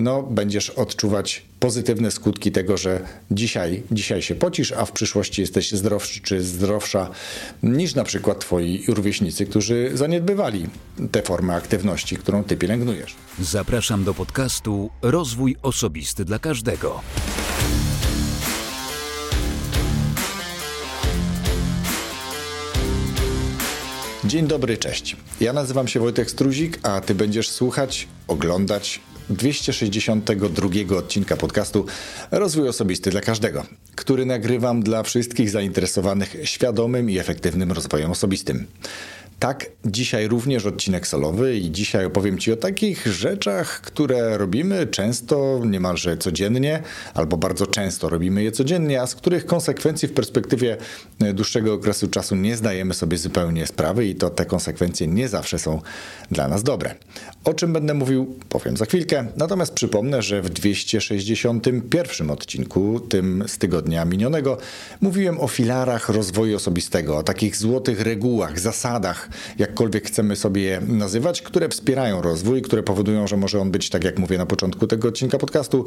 no, będziesz odczuwać pozytywne skutki tego, że dzisiaj, dzisiaj się pocisz, a w przyszłości jesteś zdrowszy czy zdrowsza niż na przykład twoi rówieśnicy, którzy zaniedbywali tę formę aktywności, którą ty pielęgnujesz. Zapraszam do podcastu Rozwój Osobisty dla Każdego. Dzień dobry, cześć. Ja nazywam się Wojtek Struzik, a ty będziesz słuchać, oglądać 262 odcinka podcastu Rozwój Osobisty dla Każdego, który nagrywam dla wszystkich zainteresowanych świadomym i efektywnym rozwojem osobistym. Tak, dzisiaj również odcinek solowy i dzisiaj opowiem Ci o takich rzeczach, które robimy często, niemalże codziennie, albo bardzo często robimy je codziennie, a z których konsekwencji w perspektywie dłuższego okresu czasu nie zdajemy sobie zupełnie sprawy i to te konsekwencje nie zawsze są dla nas dobre. O czym będę mówił, powiem za chwilkę, natomiast przypomnę, że w 261 odcinku, tym z tygodnia minionego, mówiłem o filarach rozwoju osobistego, o takich złotych regułach, zasadach, jakkolwiek chcemy sobie je nazywać, które wspierają rozwój, które powodują, że może on być, tak jak mówię na początku tego odcinka podcastu,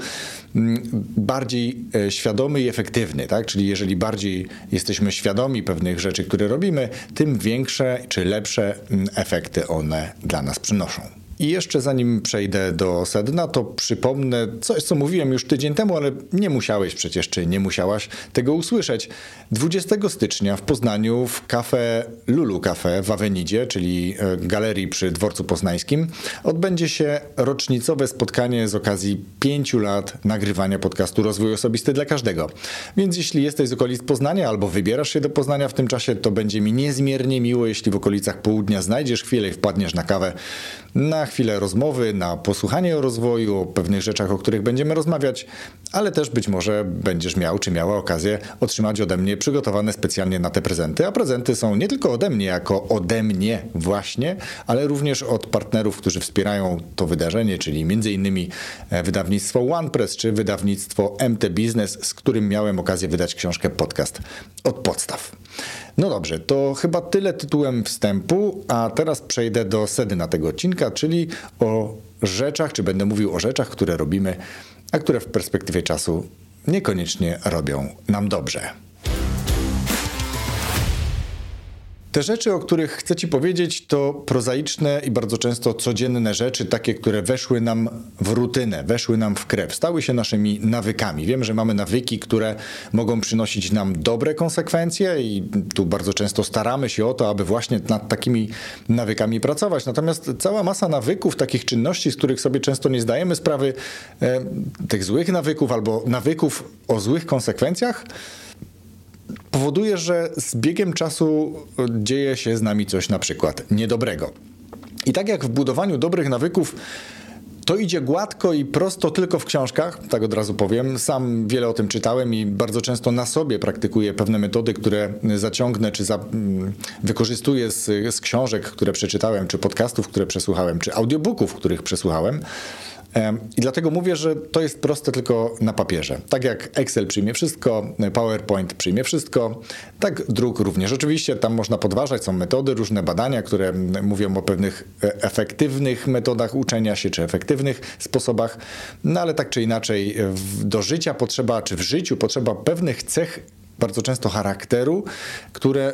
mm, bardziej e, świadomy i efektywny, tak? Czyli jeżeli bardziej jesteśmy świadomi pewnych rzeczy, które robimy, tym większe czy lepsze mm, efekty one dla nas przynoszą. I jeszcze zanim przejdę do sedna, to przypomnę coś, co mówiłem już tydzień temu, ale nie musiałeś przecież, czy nie musiałaś tego usłyszeć. 20 stycznia w Poznaniu w kafe Lulu Cafe w Awenidzie, czyli e, galerii przy Dworcu Poznańskim, odbędzie się rocznicowe spotkanie z okazji pięciu lat nagrywania podcastu Rozwój Osobisty dla Każdego. Więc jeśli jesteś z okolic Poznania albo wybierasz się do Poznania w tym czasie, to będzie mi niezmiernie miło, jeśli w okolicach południa znajdziesz chwilę i wpadniesz na kawę na chwilę rozmowy, na posłuchanie o rozwoju, o pewnych rzeczach, o których będziemy rozmawiać, ale też być może będziesz miał czy miała okazję otrzymać ode mnie przygotowane specjalnie na te prezenty. A prezenty są nie tylko ode mnie, jako ode mnie właśnie, ale również od partnerów, którzy wspierają to wydarzenie, czyli m.in. E, wydawnictwo OnePress czy wydawnictwo MT Business, z którym miałem okazję wydać książkę podcast od podstaw. No dobrze, to chyba tyle tytułem wstępu, a teraz przejdę do sedna tego odcinka, czyli o rzeczach, czy będę mówił o rzeczach, które robimy, a które w perspektywie czasu niekoniecznie robią nam dobrze. Te rzeczy, o których chcę Ci powiedzieć, to prozaiczne i bardzo często codzienne rzeczy, takie, które weszły nam w rutynę, weszły nam w krew, stały się naszymi nawykami. Wiem, że mamy nawyki, które mogą przynosić nam dobre konsekwencje i tu bardzo często staramy się o to, aby właśnie nad takimi nawykami pracować. Natomiast cała masa nawyków, takich czynności, z których sobie często nie zdajemy sprawy, e, tych złych nawyków albo nawyków o złych konsekwencjach, powoduje, że z biegiem czasu dzieje się z nami coś na przykład niedobrego. I tak jak w budowaniu dobrych nawyków, to idzie gładko i prosto tylko w książkach, tak od razu powiem. Sam wiele o tym czytałem i bardzo często na sobie praktykuję pewne metody, które zaciągnę czy za, mm, wykorzystuję z, z książek, które przeczytałem, czy podcastów, które przesłuchałem, czy audiobooków, których przesłuchałem. I dlatego mówię, że to jest proste tylko na papierze. Tak jak Excel przyjmie wszystko, PowerPoint przyjmie wszystko, tak druk również. Oczywiście tam można podważać, są metody, różne badania, które mówią o pewnych e, efektywnych metodach uczenia się, czy efektywnych sposobach, no ale tak czy inaczej do życia potrzeba, czy w życiu potrzeba pewnych cech bardzo często charakteru, które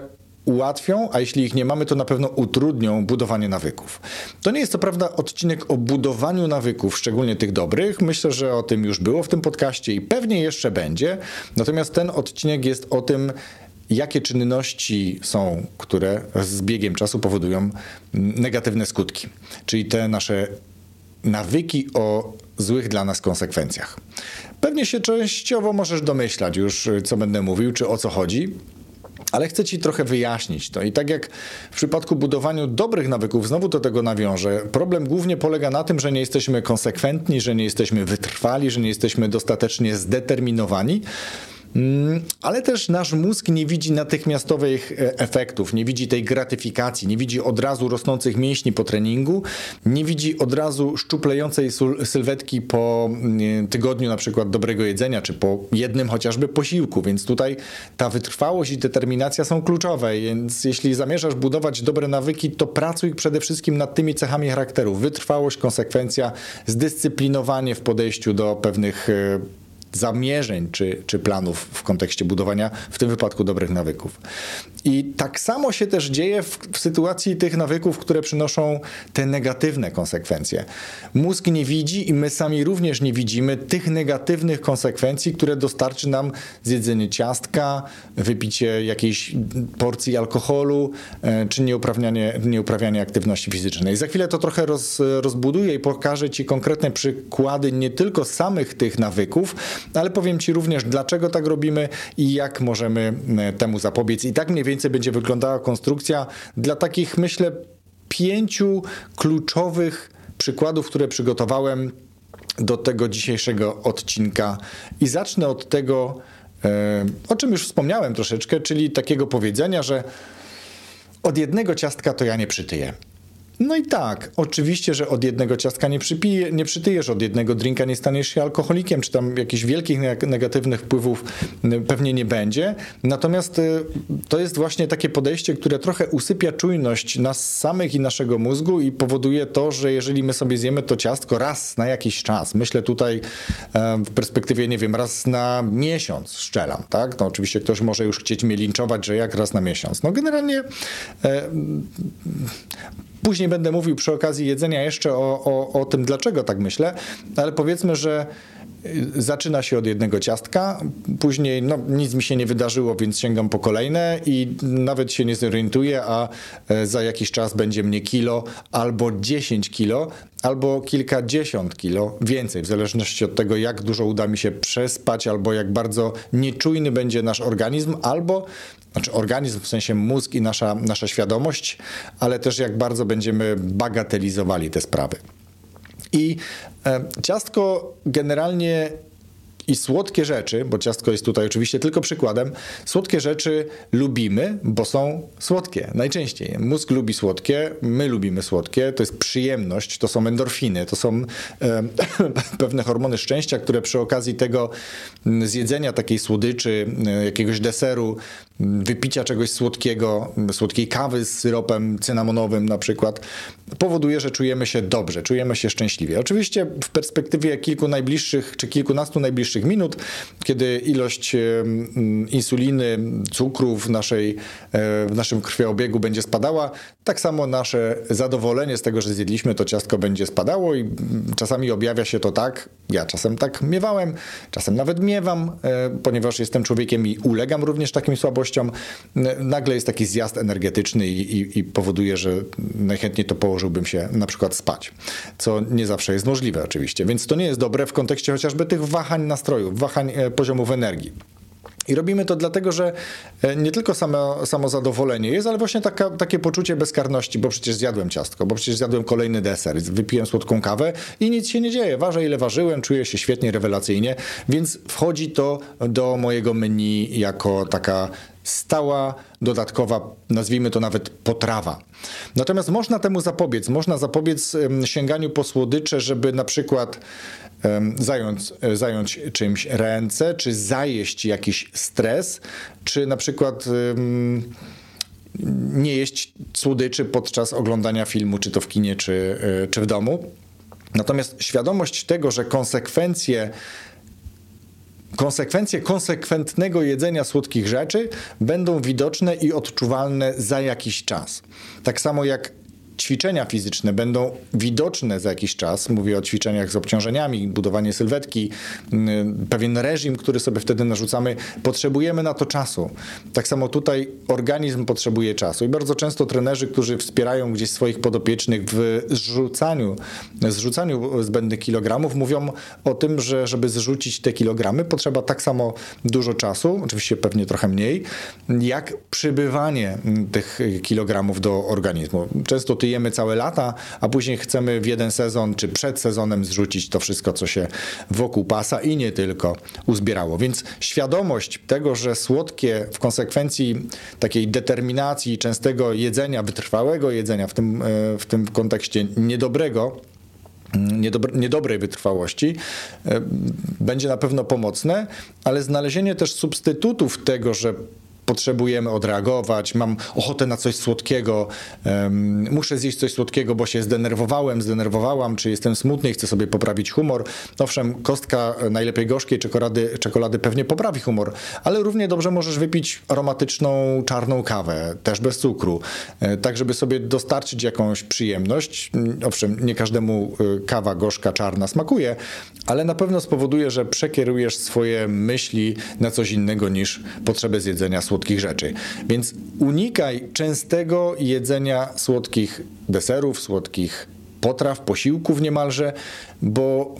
ułatwią, a jeśli ich nie mamy, to na pewno utrudnią budowanie nawyków. To nie jest co prawda odcinek o budowaniu nawyków, szczególnie tych dobrych. Myślę, że o tym już było w tym podcaście i pewnie jeszcze będzie. Natomiast ten odcinek jest o tym, jakie czynności są, które z biegiem czasu powodują negatywne skutki. Czyli te nasze nawyki o złych dla nas konsekwencjach. Pewnie się częściowo możesz domyślać już, co będę mówił, czy o co chodzi. Ale chcę Ci trochę wyjaśnić to. I tak jak w przypadku budowaniu dobrych nawyków, znowu do tego nawiążę, problem głównie polega na tym, że nie jesteśmy konsekwentni, że nie jesteśmy wytrwali, że nie jesteśmy dostatecznie zdeterminowani. Mm, ale też nasz mózg nie widzi natychmiastowych e, efektów, nie widzi tej gratyfikacji, nie widzi od razu rosnących mięśni po treningu, nie widzi od razu szczuplejącej sylwetki po mm, tygodniu na przykład dobrego jedzenia, czy po jednym chociażby posiłku, więc tutaj ta wytrwałość i determinacja są kluczowe, więc jeśli zamierzasz budować dobre nawyki, to pracuj przede wszystkim nad tymi cechami charakteru. Wytrwałość, konsekwencja, zdyscyplinowanie w podejściu do pewnych e, zamierzeń czy, czy planów w kontekście budowania, w tym wypadku dobrych nawyków. I tak samo się też dzieje w, w, sytuacji tych nawyków, które przynoszą te negatywne konsekwencje. Mózg nie widzi i my sami również nie widzimy tych negatywnych konsekwencji, które dostarczy nam zjedzenie ciastka, wypicie jakiejś porcji alkoholu, e, czy nieuprawianie, nieuprawianie aktywności fizycznej. Za chwilę to trochę roz, rozbuduję i pokażę Ci konkretne przykłady nie tylko samych tych nawyków, ale powiem Ci również, dlaczego tak robimy i jak możemy e, temu zapobiec. I tak mniej więcej będzie wyglądała konstrukcja dla takich, myślę, pięciu kluczowych przykładów, które przygotowałem do tego dzisiejszego odcinka. I zacznę od tego, e, o czym już wspomniałem troszeczkę, czyli takiego powiedzenia, że od jednego ciastka to ja nie przytyję. No i tak, oczywiście, że od jednego ciastka nie, przypije, nie przytyjesz, od jednego drinka nie staniesz się alkoholikiem, czy tam jakichś wielkich negatywnych wpływów pewnie nie będzie. Natomiast y, to jest właśnie takie podejście, które trochę usypia czujność nas samych i naszego mózgu i powoduje to, że jeżeli my sobie zjemy to ciastko raz na jakiś czas, myślę tutaj w perspektywie, nie wiem, raz na miesiąc szczelam, tak? No oczywiście ktoś może już chcieć mnie linczować, że jak raz na miesiąc. No generalnie e, Później będę mówił przy okazji jedzenia jeszcze o, o, o tym, dlaczego tak myślę, ale powiedzmy, że zaczyna się od jednego ciastka, później no, nic mi się nie wydarzyło, więc sięgam po kolejne i nawet się nie zorientuję, a e, za jakiś czas będzie mnie kilo albo 10 kilo, albo kilkadziesiąt kilo więcej, w zależności od tego, jak dużo uda mi się przespać, albo jak bardzo nieczujny będzie nasz organizm, albo znaczy organizm w sensie mózg i nasza, nasza świadomość, ale też jak bardzo będziemy bagatelizowali te sprawy. I e, ciastko generalnie i słodkie rzeczy, bo ciastko jest tutaj oczywiście tylko przykładem, słodkie rzeczy lubimy, bo są słodkie najczęściej. Mózg lubi słodkie, my lubimy słodkie, to jest przyjemność, to są endorfiny, to są e, pewne hormony szczęścia, które przy okazji tego zjedzenia takiej słodyczy, e, jakiegoś deseru, wypicia czegoś słodkiego, słodkiej kawy z syropem cynamonowym na przykład, powoduje, że czujemy się dobrze, czujemy się szczęśliwie. Oczywiście w perspektywie kilku najbliższych czy kilkunastu najbliższych minut, kiedy ilość insuliny, cukru w, naszej, e, w naszym krwioobiegu będzie spadała, tak samo nasze zadowolenie z tego, że zjedliśmy to ciastko będzie spadało i czasami objawia się to tak, ja czasem tak miewałem, czasem nawet miewam, e, ponieważ jestem człowiekiem i ulegam również takim słabościom. Nagle jest taki zjazd energetyczny i, i, i powoduje, że najchętniej to położyłbym się na przykład spać, co nie zawsze jest możliwe oczywiście, więc to nie jest dobre w kontekście chociażby tych wahań nastrojów, wahań e, poziomów energii. I robimy to dlatego, że e, nie tylko samo, samo zadowolenie jest, ale właśnie taka, takie poczucie bezkarności, bo przecież zjadłem ciastko, bo przecież zjadłem kolejny deser, wypiłem słodką kawę i nic się nie dzieje. Ważę ile ważyłem, czuję się świetnie, rewelacyjnie, więc wchodzi to do mojego menu jako taka stała, dodatkowa, nazwijmy to nawet potrawa. Natomiast można temu zapobiec. Można zapobiec sięganiu po słodycze, żeby na przykład zająć, e, zająć czymś ręce, czy zajeść jakiś stres, czy na przykład nie jeść słodyczy podczas oglądania filmu, czy to w kinie, czy, e, czy w domu. Natomiast świadomość tego, że konsekwencje konsekwencje konsekwentnego jedzenia słodkich rzeczy będą widoczne i odczuwalne za jakiś czas. Tak samo jak ćwiczenia fizyczne będą widoczne za jakiś czas, mówię o ćwiczeniach z obciążeniami, budowanie sylwetki, mm, pewien reżim, który sobie wtedy narzucamy, potrzebujemy na to czasu. Tak samo tutaj organizm potrzebuje czasu i bardzo często trenerzy, którzy wspierają gdzieś swoich podopiecznych w zrzucaniu, zrzucaniu zbędnych kilogramów, mówią o tym, że żeby zrzucić te kilogramy, potrzeba tak samo dużo czasu, oczywiście pewnie trochę mniej, jak przybywanie tych kilogramów do organizmu. Często ty tyjemy całe lata, a później chcemy w jeden sezon czy przed sezonem zrzucić to wszystko, co się wokół pasa i nie tylko uzbierało. Więc świadomość tego, że słodkie w konsekwencji takiej determinacji częstego jedzenia, wytrwałego jedzenia, w tym, e, w tym kontekście niedobrego, mm, niedobrej wytrwałości, e, będzie na pewno pomocne, ale znalezienie też substytutów tego, że potrzebujemy odreagować, mam ochotę na coś słodkiego, um, muszę zjeść coś słodkiego, bo się zdenerwowałem, zdenerwowałam, czy jestem smutny i chcę sobie poprawić humor. Owszem, kostka najlepiej gorzkiej czekolady, czekolady pewnie poprawi humor, ale równie dobrze możesz wypić aromatyczną czarną kawę, też bez cukru, e, tak żeby sobie dostarczyć jakąś przyjemność. Owszem, nie każdemu e, kawa gorzka, czarna smakuje, ale na pewno spowoduje, że przekierujesz swoje myśli na coś innego niż potrzebę zjedzenia słodkiego słodkich rzeczy. Więc unikaj częstego jedzenia słodkich deserów, słodkich potraw, posiłków niemalże, bo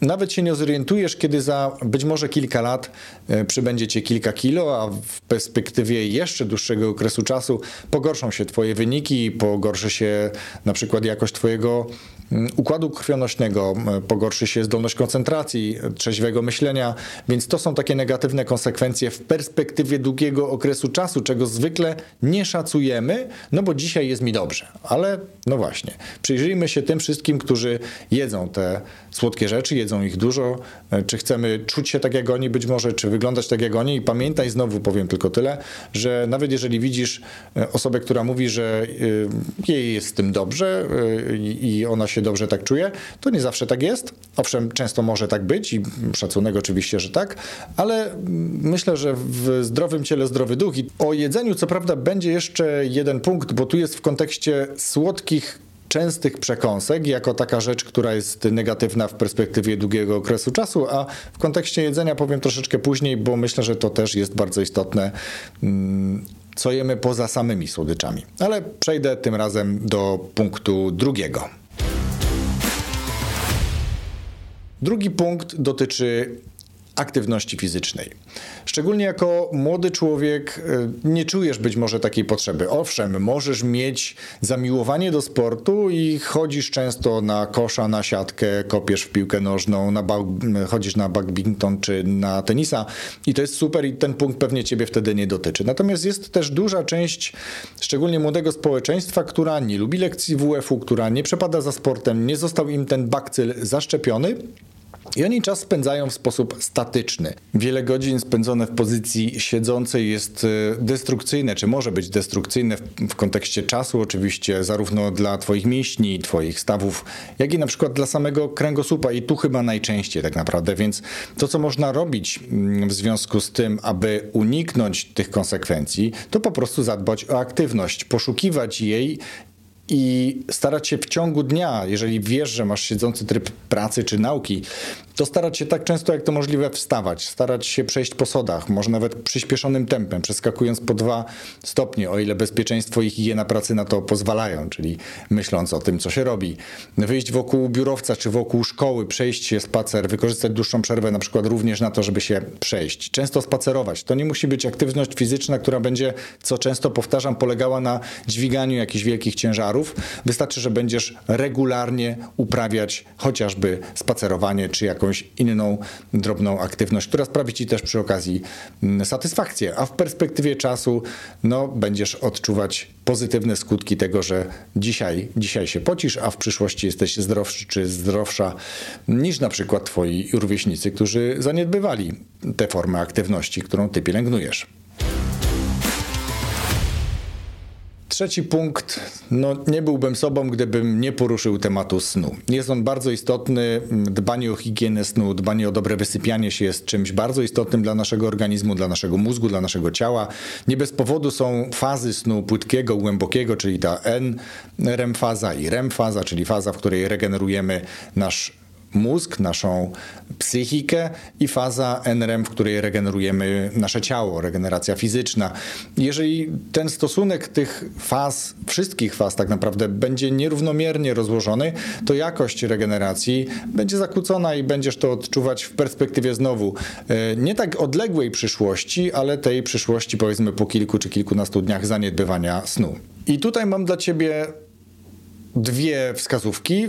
nawet się nie zorientujesz, kiedy za być może kilka lat e, przybędzie cię kilka kilo, a w perspektywie jeszcze dłuższego okresu czasu pogorszą się twoje wyniki, pogorszy się na przykład jakość twojego układu krwionośnego, pogorszy się zdolność koncentracji, trzeźwego myślenia, więc to są takie negatywne konsekwencje w perspektywie długiego okresu czasu, czego zwykle nie szacujemy, no bo dzisiaj jest mi dobrze. Ale no właśnie, przyjrzyjmy się tym wszystkim, którzy jedzą te słodkie rzeczy, jedzą ich dużo, e, czy chcemy czuć się tak jak oni być może, czy wyglądać tak jak oni i pamiętaj, znowu powiem tylko tyle, że nawet jeżeli widzisz e, osobę, która mówi, że e, jej jest z tym dobrze i ona się dobrze tak czuje. To nie zawsze tak jest. Owszem, często może tak być i szacunek oczywiście, że tak, ale myślę, że w zdrowym ciele zdrowy duch. I o jedzeniu, co prawda, będzie jeszcze jeden punkt, bo tu jest w kontekście słodkich częstych przekąsek jako taka rzecz, która jest negatywna w perspektywie długiego okresu czasu, a w kontekście jedzenia powiem troszeczkę później, bo myślę, że to też jest bardzo istotne mm, co jemy poza samymi słodyczami. Ale przejdę tym razem do punktu drugiego. Drugi punkt dotyczy aktywności fizycznej. Szczególnie jako młody człowiek e, nie czujesz być może takiej potrzeby. Owszem, możesz mieć zamiłowanie do sportu i chodzisz często na kosza, na siatkę, kopiesz w piłkę nożną, na chodzisz na badminton czy na tenisa i to jest super i ten punkt pewnie ciebie wtedy nie dotyczy. Natomiast jest też duża część, szczególnie młodego społeczeństwa, która nie lubi lekcji WF-u, która nie przepada za sportem, nie został im ten bakcyl zaszczepiony i oni czas spędzają w sposób statyczny. Wiele godzin spędzone w pozycji siedzącej jest e, destrukcyjne, czy może być destrukcyjne w, w kontekście czasu, oczywiście, zarówno dla Twoich mięśni, Twoich stawów, jak i na przykład dla samego kręgosłupa. I tu chyba najczęściej tak naprawdę. Więc to, co można robić mm, w związku z tym, aby uniknąć tych konsekwencji, to po prostu zadbać o aktywność, poszukiwać jej i starać się w ciągu dnia, jeżeli wiesz, że masz siedzący tryb pracy czy nauki, to starać się tak często jak to możliwe wstawać, starać się przejść po sodach, może nawet przyspieszonym tempem, przeskakując po dwa stopnie, o ile bezpieczeństwo i higiena pracy na to pozwalają, czyli myśląc o tym, co się robi. Wyjść wokół biurowca czy wokół szkoły, przejść się spacer, wykorzystać dłuższą przerwę na przykład również na to, żeby się przejść. Często spacerować. To nie musi być aktywność fizyczna, która będzie, co często powtarzam, polegała na dźwiganiu jakichś wielkich ciężarów. Wystarczy, że będziesz regularnie uprawiać chociażby spacerowanie czy jakąś jakąś inną drobną aktywność, która sprawi ci też przy okazji mm, satysfakcję, a w perspektywie czasu no, będziesz odczuwać pozytywne skutki tego, że dzisiaj, dzisiaj się pocisz, a w przyszłości jesteś zdrowszy czy zdrowsza niż na przykład twoi rówieśnicy, którzy zaniedbywali tę formę aktywności, którą ty pielęgnujesz. Trzeci punkt, no nie byłbym sobą, gdybym nie poruszył tematu snu. Jest on bardzo istotny, dbanie o higienę snu, dbanie o dobre wysypianie się jest czymś bardzo istotnym dla naszego organizmu, dla naszego mózgu, dla naszego ciała. Nie bez powodu są fazy snu płytkiego, głębokiego, czyli ta N-REM faza i REM faza, czyli faza, w której regenerujemy nasz mózg, naszą psychikę i faza NREM, w której regenerujemy nasze ciało, regeneracja fizyczna. Jeżeli ten stosunek tych faz, wszystkich faz tak naprawdę będzie nierównomiernie rozłożony, to jakość regeneracji będzie zakłócona i będziesz to odczuwać w perspektywie znowu e, nie tak odległej przyszłości, ale tej przyszłości powiedzmy po kilku czy kilkunastu dniach zaniedbywania snu. I tutaj mam dla ciebie dwie wskazówki,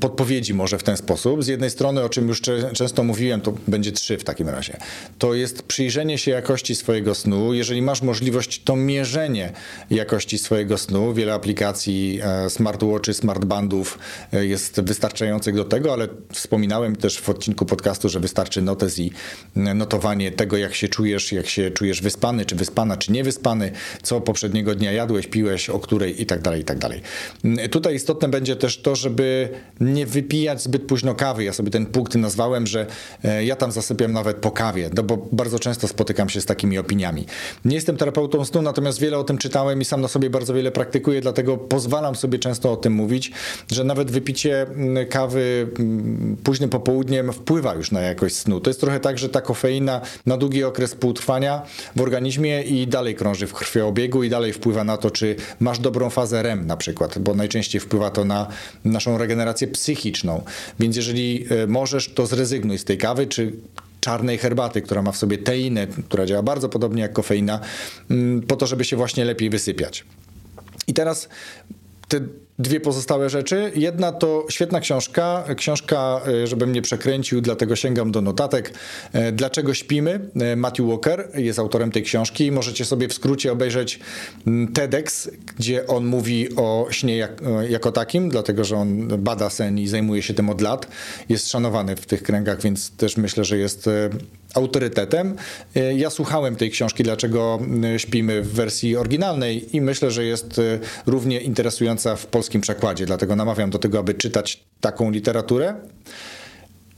podpowiedzi może w ten sposób. Z jednej strony, o czym już często mówiłem, to będzie trzy w takim razie. To jest przyjrzenie się jakości swojego snu. Jeżeli masz możliwość, to mierzenie jakości swojego snu. Wiele aplikacji e, smartwatchy, smartbandów e, jest wystarczających do tego, ale wspominałem też w odcinku podcastu, że wystarczy notes i notowanie tego, jak się czujesz, jak się czujesz wyspany, czy wyspana, czy niewyspany, co poprzedniego dnia jadłeś, piłeś, o której i tak dalej, i tak dalej. Tutaj istotne będzie też to, żeby nie wypijać zbyt późno kawy. Ja sobie ten punkt nazwałem, że e, ja tam zasypiam nawet po kawie, no bo bardzo często spotykam się z takimi opiniami. Nie jestem terapeutą snu, natomiast wiele o tym czytałem i sam na sobie bardzo wiele praktykuję, dlatego pozwalam sobie często o tym mówić, że nawet wypicie mm, kawy mm, późnym popołudniem wpływa już na jakość snu. To jest trochę tak, że ta kofeina na długi okres półtrwania w organizmie i dalej krąży w krwiobiegu i dalej wpływa na to, czy masz dobrą fazę REM na przykład, bo najczęściej wpływa to na naszą regenerację psychiczną. Więc jeżeli e, możesz, to zrezygnuj z tej kawy, czy czarnej herbaty, która ma w sobie teinę, która działa bardzo podobnie jak kofeina, mm, po to, żeby się właśnie lepiej wysypiać. I teraz te dwie pozostałe rzeczy. Jedna to świetna książka, książka, e, żebym nie przekręcił, dlatego sięgam do notatek. E, Dlaczego śpimy? E, Matthew Walker jest autorem tej książki. Możecie sobie w skrócie obejrzeć mm, TEDx, gdzie on mówi o śnie jak, jako takim, dlatego że on bada sen i zajmuje się tym od lat. Jest szanowany w tych kręgach, więc też myślę, że jest autorytetem. Ja słuchałem tej książki, dlaczego śpimy w wersji oryginalnej i myślę, że jest równie interesująca w polskim polskim przekładzie, dlatego namawiam do tego, aby czytać taką literaturę.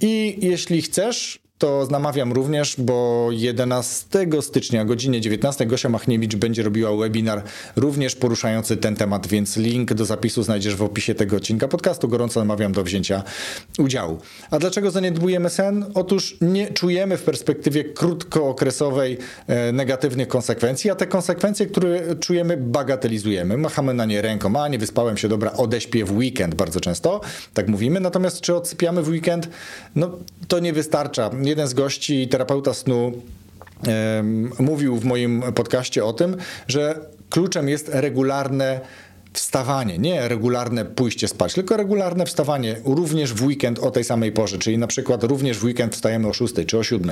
I jeśli chcesz, to namawiam również, bo 11 stycznia o godzinie 19 Gosia Machniewicz będzie robiła webinar również poruszający ten temat, więc link do zapisu znajdziesz w opisie tego odcinka podcastu. Gorąco namawiam do wzięcia udziału. A dlaczego zaniedbujemy sen? Otóż nie czujemy w perspektywie krótkookresowej e, negatywnych konsekwencji, a te konsekwencje, które czujemy, bagatelizujemy. Machamy na nie ręką, a nie wyspałem się, dobra, odeśpię w weekend bardzo często, tak mówimy. Natomiast czy odsypiamy w weekend? No to nie wystarcza jeden z gości, terapeuta snu, mówił w moim podcaście o tym, że kluczem jest regularne wstawanie, nie regularne pójście spać, tylko regularne wstawanie również w weekend o tej samej porze, czyli na przykład również w weekend wstajemy o 6 czy o 7,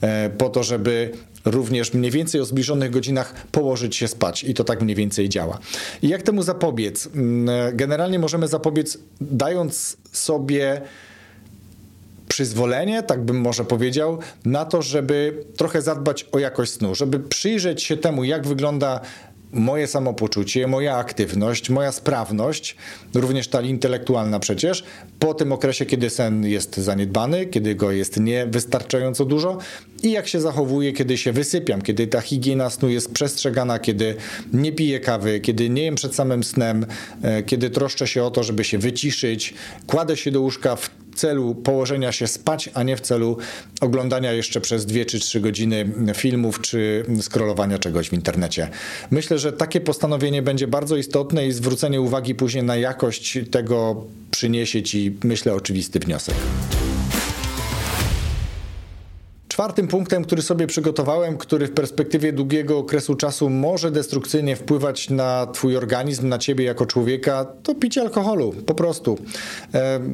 e, po to, żeby również mniej więcej o zbliżonych godzinach położyć się spać i to tak mniej więcej działa. I jak temu zapobiec? Mm, generalnie możemy zapobiec dając sobie przyzwolenie, tak bym może powiedział, na to, żeby trochę zadbać o jakość snu, żeby przyjrzeć się temu, jak wygląda moje samopoczucie, moja aktywność, moja sprawność, również ta intelektualna przecież, po tym okresie, kiedy sen jest zaniedbany, kiedy go jest niewystarczająco dużo i jak się zachowuję, kiedy się wysypiam, kiedy ta higiena snu jest przestrzegana, kiedy nie piję kawy, kiedy nie jem przed samym snem, e, kiedy troszczę się o to, żeby się wyciszyć, kładę się do łóżka w celu położenia się spać, a nie w celu oglądania jeszcze przez dwie czy trzy godziny filmów czy scrollowania czegoś w internecie. Myślę, że takie postanowienie będzie bardzo istotne i zwrócenie uwagi później na jakość tego przyniesie ci, myślę, oczywisty wniosek. Czwartym punktem, który sobie przygotowałem, który w perspektywie długiego okresu czasu może destrukcyjnie wpływać na Twój organizm, na Ciebie jako człowieka, to picie alkoholu, po prostu.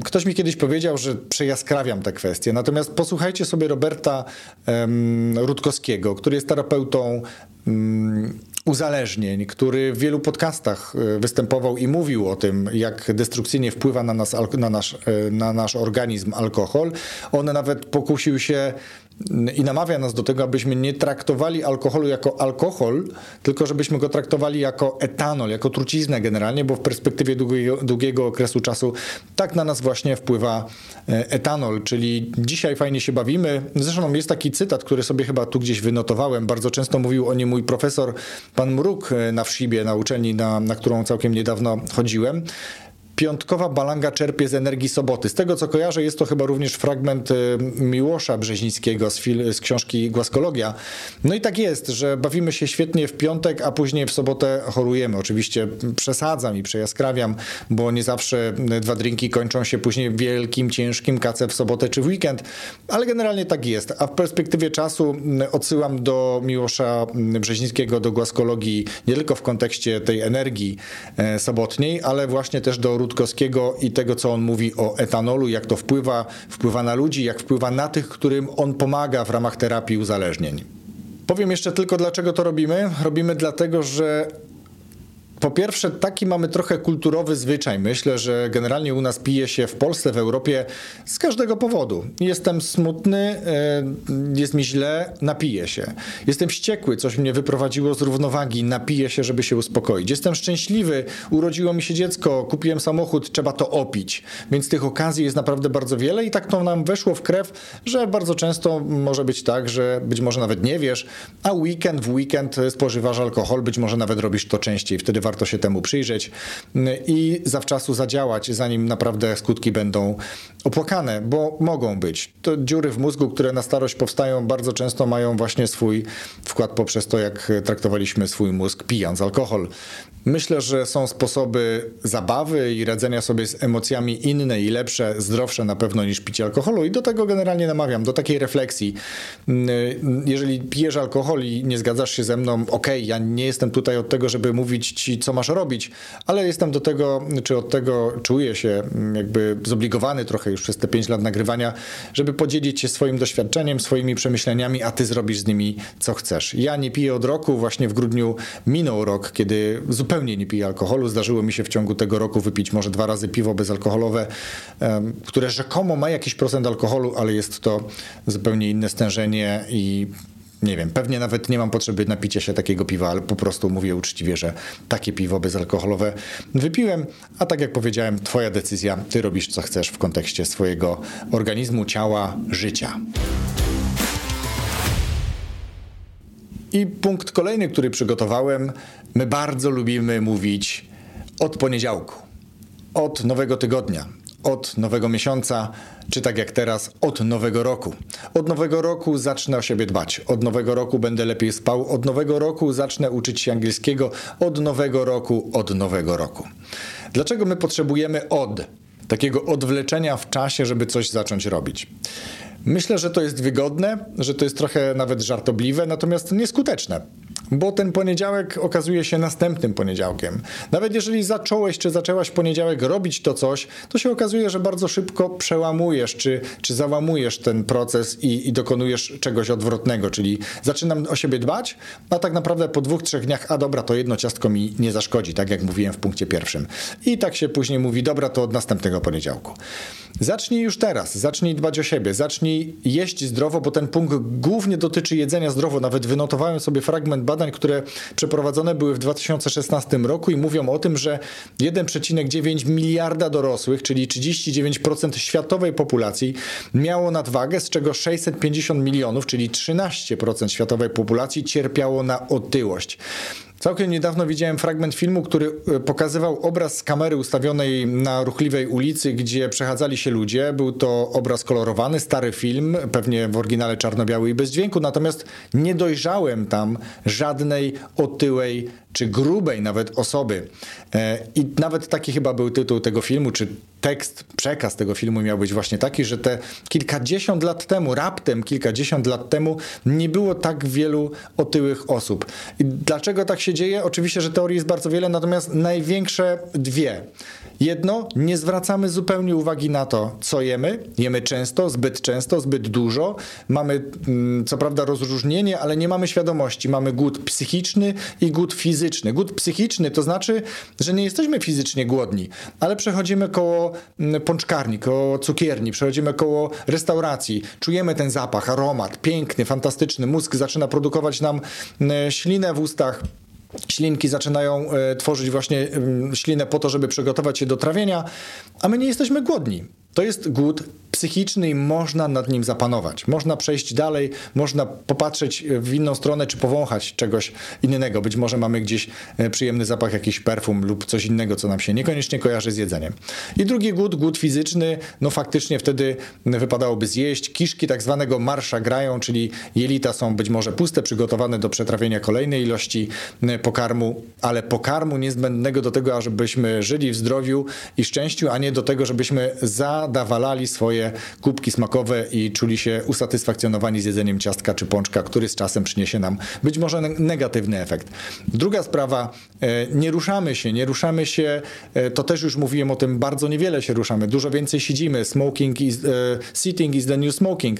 Ktoś mi kiedyś powiedział, że przejaskrawiam tę kwestię, natomiast posłuchajcie sobie Roberta Rutkowskiego, który jest terapeutą uzależnień, który w wielu podcastach e, występował i mówił o tym, jak destrukcyjnie wpływa na, nas, na, nasz, e, na nasz organizm alkohol. On nawet pokusił się i namawia nas do tego, abyśmy nie traktowali alkoholu jako alkohol, tylko żebyśmy go traktowali jako etanol, jako truciznę generalnie, bo w perspektywie długiego, długiego okresu czasu tak na nas właśnie wpływa e, etanol, czyli dzisiaj fajnie się bawimy. Zresztą jest taki cytat, który sobie chyba tu gdzieś wynotowałem. Bardzo często mówił o nim mój profesor, pan Mruk e, na Wszibie, na uczelni, na, na którą całkiem niedawno chodziłem piątkowa balanga czerpie z energii soboty. Z tego co kojarzę, jest to chyba również fragment y, Miłosza Brzezińskiego z, fil- z książki Głaskologia. No i tak jest, że bawimy się świetnie w piątek, a później w sobotę chorujemy. Oczywiście przesadzam i przejaskrawiam, bo nie zawsze dwa drinki kończą się później wielkim, ciężkim kacem w sobotę czy w weekend, ale generalnie tak jest. A w perspektywie czasu odsyłam do Miłosza Brzezińskiego, do Głaskologii, nie tylko w kontekście tej energii sobotniej, ale właśnie też do Rutkowskiego i tego, co on mówi o etanolu, jak to wpływa, wpływa na ludzi, jak wpływa na tych, którym on pomaga w ramach terapii uzależnień. Powiem jeszcze tylko, dlaczego to robimy. Robimy dlatego, że po pierwsze, taki mamy trochę kulturowy zwyczaj. Myślę, że generalnie u nas pije się w Polsce, w Europie z każdego powodu. Jestem smutny, e, jest mi źle, napiję się. Jestem wściekły, coś mnie wyprowadziło z równowagi, napiję się, żeby się uspokoić. Jestem szczęśliwy, urodziło mi się dziecko, kupiłem samochód, trzeba to opić. Więc tych okazji jest naprawdę bardzo wiele i tak to nam weszło w krew, że bardzo często może być tak, że być może nawet nie wiesz, a weekend w weekend spożywasz alkohol, być może nawet robisz to częściej. Wtedy warto się temu przyjrzeć i zawczasu zadziałać, zanim naprawdę skutki będą opłakane, bo mogą być. To dziury w mózgu, które na starość powstają, bardzo często mają właśnie swój wkład poprzez to, jak traktowaliśmy swój mózg pijając alkohol. Myślę, że są sposoby zabawy i radzenia sobie z emocjami inne i lepsze, zdrowsze na pewno niż picie alkoholu i do tego generalnie namawiam, do takiej refleksji. Jeżeli pijesz alkohol i nie zgadzasz się ze mną, okej, okay, ja nie jestem tutaj od tego, żeby mówić ci, co masz robić, ale jestem do tego, czy od tego czuję się jakby zobligowany trochę już przez te pięć lat nagrywania, żeby podzielić się swoim doświadczeniem, swoimi przemyśleniami, a ty zrobisz z nimi co chcesz. Ja nie piję od roku, właśnie w grudniu minął rok, kiedy zupełnie nie piję alkoholu. Zdarzyło mi się w ciągu tego roku wypić może dwa razy piwo bezalkoholowe, które rzekomo ma jakiś procent alkoholu, ale jest to zupełnie inne stężenie i nie wiem, pewnie nawet nie mam potrzeby napicia się takiego piwa, ale po prostu mówię uczciwie, że takie piwo bezalkoholowe wypiłem, a tak jak powiedziałem, twoja decyzja, ty robisz co chcesz w kontekście swojego organizmu, ciała, życia. I punkt kolejny, który przygotowałem, my bardzo lubimy mówić od poniedziałku, od nowego tygodnia, od nowego miesiąca, czy tak jak teraz, od nowego roku. Od nowego roku zacznę o siebie dbać. Od nowego roku będę lepiej spał. Od nowego roku zacznę uczyć się angielskiego. Od nowego roku, od nowego roku. Dlaczego my potrzebujemy od? Takiego odwleczenia w czasie, żeby coś zacząć robić. Myślę, że to jest wygodne, że to jest trochę nawet żartobliwe, natomiast nieskuteczne bo ten poniedziałek okazuje się następnym poniedziałkiem. Nawet jeżeli zacząłeś czy zaczęłaś poniedziałek robić to coś, to się okazuje, że bardzo szybko przełamujesz czy, czy załamujesz ten proces i, i dokonujesz czegoś odwrotnego, czyli zaczynam o siebie dbać, a tak naprawdę po dwóch, trzech dniach, a dobra, to jedno ciastko mi nie zaszkodzi, tak jak mówiłem w punkcie pierwszym. I tak się później mówi, dobra, to od następnego poniedziałku. Zacznij już teraz, zacznij dbać o siebie, zacznij jeść zdrowo, bo ten punkt głównie dotyczy jedzenia zdrowo. Nawet wynotowałem sobie fragment badań, które przeprowadzone były w 2016 roku i mówią o tym, że 1,9 miliarda dorosłych, czyli 39% światowej populacji miało nadwagę, z czego 650 milionów, czyli 13% światowej populacji cierpiało na otyłość. Całkiem niedawno widziałem fragment filmu, który e, pokazywał obraz z kamery ustawionej na ruchliwej ulicy, gdzie przechadzali się ludzie. Był to obraz kolorowany, stary film, pewnie w oryginale czarno-biały i bez dźwięku, natomiast nie dojrzałem tam żadnej otyłej czy grubej nawet osoby. E, I nawet taki chyba był tytuł tego filmu, czy tekst, przekaz tego filmu miał być właśnie taki, że te kilkadziesiąt lat temu, raptem kilkadziesiąt lat temu, nie było tak wielu otyłych osób. I dlaczego tak się dzieje? Oczywiście, że teorii jest bardzo wiele, natomiast największe dwie. Jedno, nie zwracamy zupełnie uwagi na to, co jemy. Jemy często, zbyt często, zbyt dużo. Mamy mm, co prawda rozróżnienie, ale nie mamy świadomości. Mamy głód psychiczny i głód fizyczny. Głód psychiczny to znaczy, że nie jesteśmy fizycznie głodni, ale przechodzimy koło mm, pączkarni, koło cukierni, przechodzimy koło restauracji, czujemy ten zapach, aromat, piękny, fantastyczny. Mózg zaczyna produkować nam mm, ślinę w ustach ślinki zaczynają e, tworzyć właśnie ślinę po to, żeby przygotować się do trawienia, a my nie jesteśmy głodni. To jest głód psychiczny i można nad nim zapanować. Można przejść dalej, można popatrzeć w inną stronę, czy powąchać czegoś innego. Być może mamy gdzieś e, przyjemny zapach, jakiś perfum lub coś innego, co nam się niekoniecznie kojarzy z jedzeniem. I drugi głód, głód fizyczny, no faktycznie wtedy wypadałoby zjeść. Kiszki tak zwanego marsza grają, czyli jelita są być może puste, przygotowane do przetrawienia kolejnej ilości e, pokarmu, ale pokarmu niezbędnego do tego, ażebyśmy żyli w zdrowiu i szczęściu, a nie do tego, żebyśmy za nadawalali swoje kubki smakowe i czuli się usatysfakcjonowani z jedzeniem ciastka czy pączka, który z czasem przyniesie nam być może negatywny efekt. Druga sprawa, e, nie ruszamy się, nie ruszamy się, e, to też już mówiłem o tym, bardzo niewiele się ruszamy, dużo więcej siedzimy, smoking is, e, sitting is the new smoking.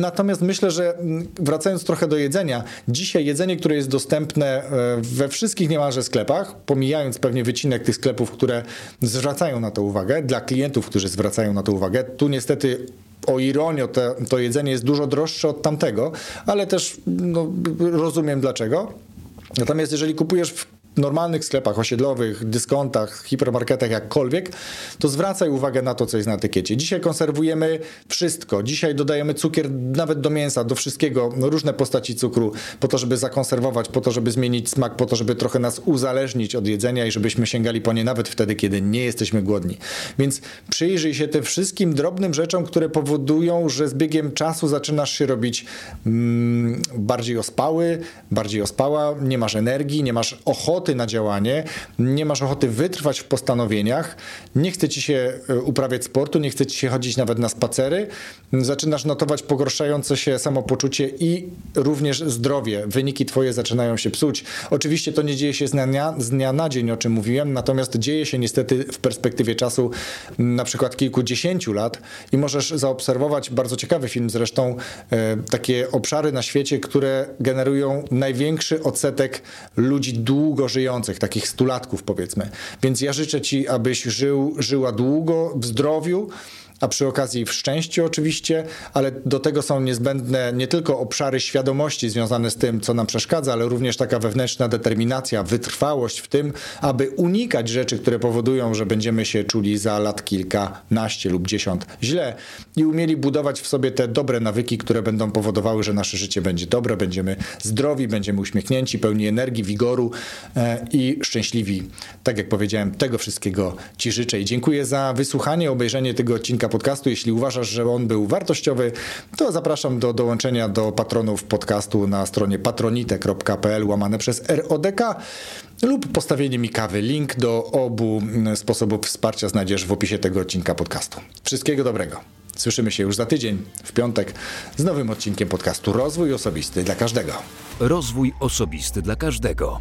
Natomiast myślę, że wracając trochę do jedzenia, dzisiaj jedzenie, które jest dostępne we wszystkich niemalże sklepach, pomijając pewnie wycinek tych sklepów, które zwracają na to uwagę, dla klientów, którzy zwracają na to uwagę, tu niestety o ironio, to, to jedzenie jest dużo droższe od tamtego, ale też no, rozumiem dlaczego. Natomiast jeżeli kupujesz w normalnych sklepach osiedlowych, dyskontach, hipermarketach, jakkolwiek, to zwracaj uwagę na to, co jest na etykiecie. Dzisiaj konserwujemy wszystko. Dzisiaj dodajemy cukier nawet do mięsa, do wszystkiego, różne postaci cukru, po to, żeby zakonserwować, po to, żeby zmienić smak, po to, żeby trochę nas uzależnić od jedzenia i żebyśmy sięgali po nie nawet wtedy, kiedy nie jesteśmy głodni. Więc przyjrzyj się tym wszystkim drobnym rzeczom, które powodują, że z biegiem czasu zaczynasz się robić mm, bardziej ospały, bardziej ospała, nie masz energii, nie masz ochoty ochoty na działanie, nie masz ochoty wytrwać w postanowieniach, nie chce ci się e, uprawiać sportu, nie chce ci się chodzić nawet na spacery, zaczynasz notować pogorszające się samopoczucie i również zdrowie. Wyniki twoje zaczynają się psuć. Oczywiście to nie dzieje się z dnia, z dnia na dzień, o czym mówiłem, natomiast dzieje się niestety w perspektywie czasu na przykład kilkudziesięciu lat i możesz zaobserwować bardzo ciekawy film zresztą, e, takie obszary na świecie, które generują największy odsetek ludzi długo żyjących, takich stulatków powiedzmy. Więc ja życzę Ci, abyś żył, żyła długo, w zdrowiu, a przy okazji w szczęściu oczywiście, ale do tego są niezbędne nie tylko obszary świadomości związane z tym, co nam przeszkadza, ale również taka wewnętrzna determinacja, wytrwałość w tym, aby unikać rzeczy, które powodują, że będziemy się czuli za lat kilkanaście lub dziesiąt źle i umieli budować w sobie te dobre nawyki, które będą powodowały, że nasze życie będzie dobre, będziemy zdrowi, będziemy uśmiechnięci, pełni energii, wigoru e, i szczęśliwi. Tak jak powiedziałem, tego wszystkiego Ci życzę i dziękuję za wysłuchanie, obejrzenie tego podcastu. Jeśli uważasz, że on był wartościowy, to zapraszam do dołączenia do patronów podcastu na stronie patronite.pl łamane przez RODK lub postawienie mi kawy. Link do obu sposobów wsparcia znajdziesz w opisie tego odcinka podcastu. Wszystkiego dobrego. Słyszymy się już za tydzień, w piątek, z nowym odcinkiem podcastu Rozwój Osobisty dla Każdego. Rozwój Osobisty dla Każdego.